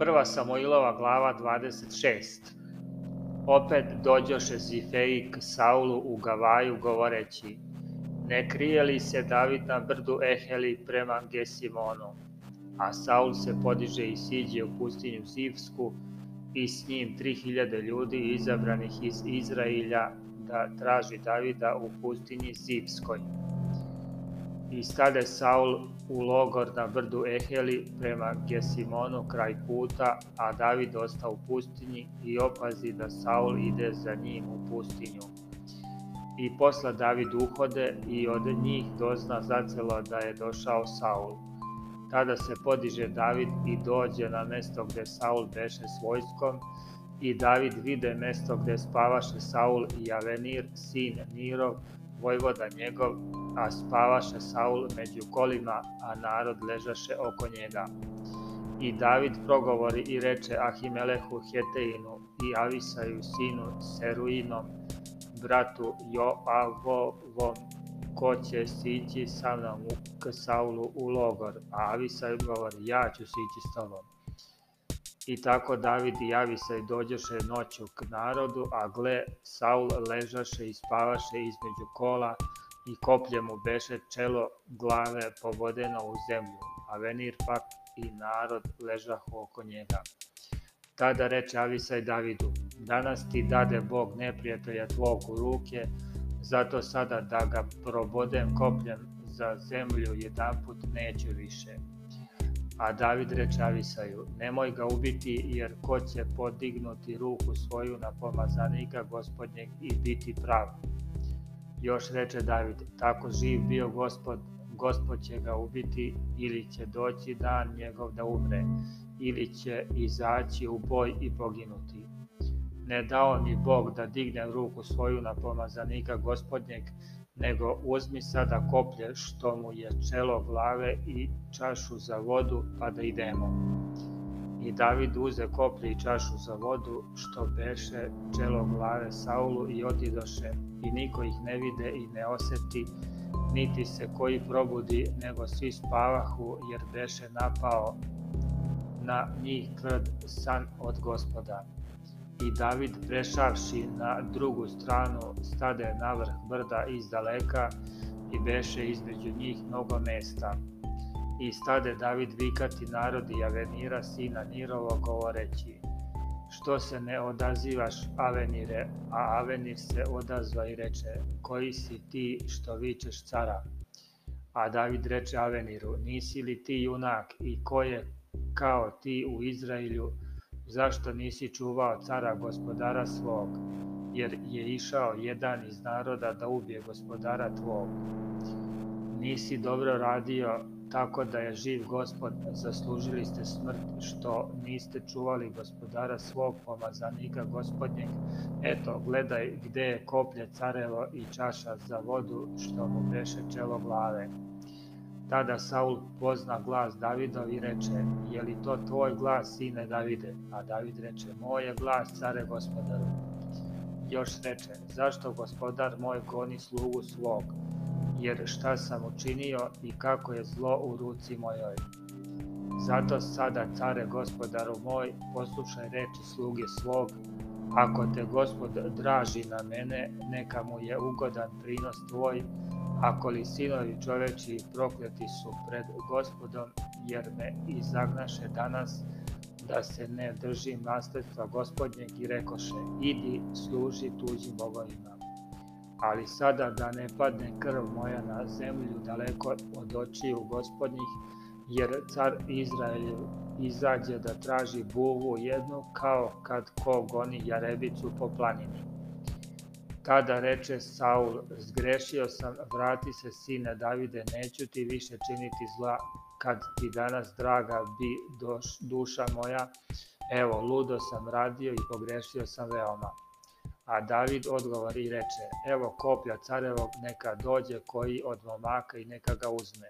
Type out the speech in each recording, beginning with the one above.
Prva Samoilova glava 26 Opet dođoše Zifeji k Saulu u Gavaju govoreći Ne krije li se David na brdu Eheli prema Gesimonu? A Saul se podiže i siđe u pustinju Zivsku i s njim 3000 ljudi izabranih iz Izrailja da traži Davida u pustinji Zivskoj i stade Saul u logor na brdu Eheli prema Gesimonu kraj puta, a David osta u pustinji i opazi da Saul ide za njim u pustinju. I posla David uhode i od njih dozna zacelo da je došao Saul. Tada se podiže David i dođe na mesto gde Saul beše s vojskom i David vide mesto gde spavaše Saul i Avenir, sin Nirov, vojvoda njegov, a spavaše Saul među kolima, a narod ležaše oko njega. I David progovori i reče Ahimelehu Heteinu i Avisaju sinu Seruinom, bratu Joavovom, ko će sići sa mnom k Saulu u logor, a Avisaj govori ja ću sići s tobom. I tako David javi se i dođeše noću k narodu, a gle, Saul ležaše i spavaše između kola i koplje mu beše čelo glave pobodeno u zemlju, a Venir pak i narod ležahu oko njega. Tada reče Avisaj Davidu, danas ti dade Bog neprijatelja tvog u ruke, zato sada da ga probodem kopljem za zemlju jedanput neću više a David reče Avisaju, nemoj ga ubiti jer ko će podignuti ruku svoju na pomazanika gospodnjeg i biti prav. Još reče David, tako živ bio gospod, gospod će ga ubiti ili će doći dan njegov da umre, ili će izaći u boj i poginuti. Ne dao ni Bog da digne ruku svoju na pomazanika gospodnjeg nego uzmi sada koplje što mu je čelo glave i čašu za vodu pa da idemo. I David uze koplje i čašu za vodu što beše čelo glave Saulu i otidoše i niko ih ne vide i ne oseti niti se koji probudi nego svi spavahu jer beše napao na njih tvrd san od gospoda i David prešavši na drugu stranu stade na vrh brda iz daleka i beše između njih mnogo mesta. I stade David vikati narodi Avenira sina Nirovo govoreći Što se ne odazivaš Avenire, a Avenir se odazva i reče Koji si ti što vičeš cara? A David reče Aveniru, nisi li ti junak i ko je kao ti u Izraelju, zašto nisi čuvao cara gospodara svog, jer je išao jedan iz naroda da ubije gospodara tvog. Nisi dobro radio tako da je živ gospod, zaslužili ste smrt što niste čuvali gospodara svog pomazanika gospodnjeg. Eto, gledaj gde je koplje carevo i čaša za vodu što mu beše čelo glave. Tada Saul pozna glas Davidov i reče, je li to tvoj glas, sine Davide? A David reče, moj je glas, care gospodaru. Još reče, zašto gospodar moj goni slugu svog? Jer šta sam učinio i kako je zlo u ruci mojoj? Zato sada, care gospodaru moj, poslušaj reči sluge svog, ako te gospod draži na mene, neka mu je ugodan prinos tvoj, ako Akoli sinovi čoveči prokleti su pred gospodom, jer me izagnaše danas da se ne držim nasledstva gospodnjeg i rekoše, idi služi tuđim bogovima. Ali sada da ne padne krv moja na zemlju daleko od očiju gospodnjih, jer car Izrael izađe da traži buvu jednu kao kad ko goni jarebicu po planini. Tada reče Saul, zgrešio sam, vrati se sine Davide, neću ti više činiti zla kad ti danas draga bi doš, duša moja, evo ludo sam radio i pogrešio sam veoma. A David odgovor i reče, evo koplja carevog neka dođe koji od momaka i neka ga uzme.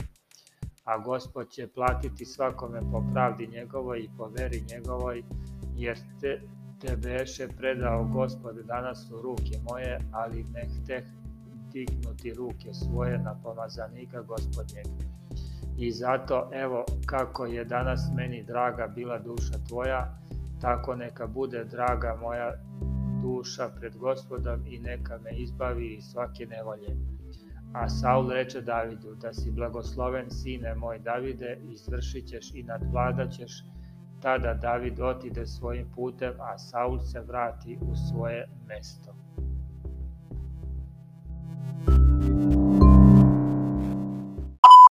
A gospod će platiti svakome po pravdi njegovoj i po veri njegovoj, jer te, te beše predao gospode danas u ruke moje, ali ne hteh dignuti ruke svoje na pomazanika gospodnjeg. I zato evo kako je danas meni draga bila duša tvoja, tako neka bude draga moja duša pred gospodom i neka me izbavi iz svake nevolje. A Saul reče Davidu, da si blagosloven sine moj Davide, izvršit ćeš i nadvladaćeš ćeš Tada David otide svojim putem, a Saul se vrati u svoje mesto.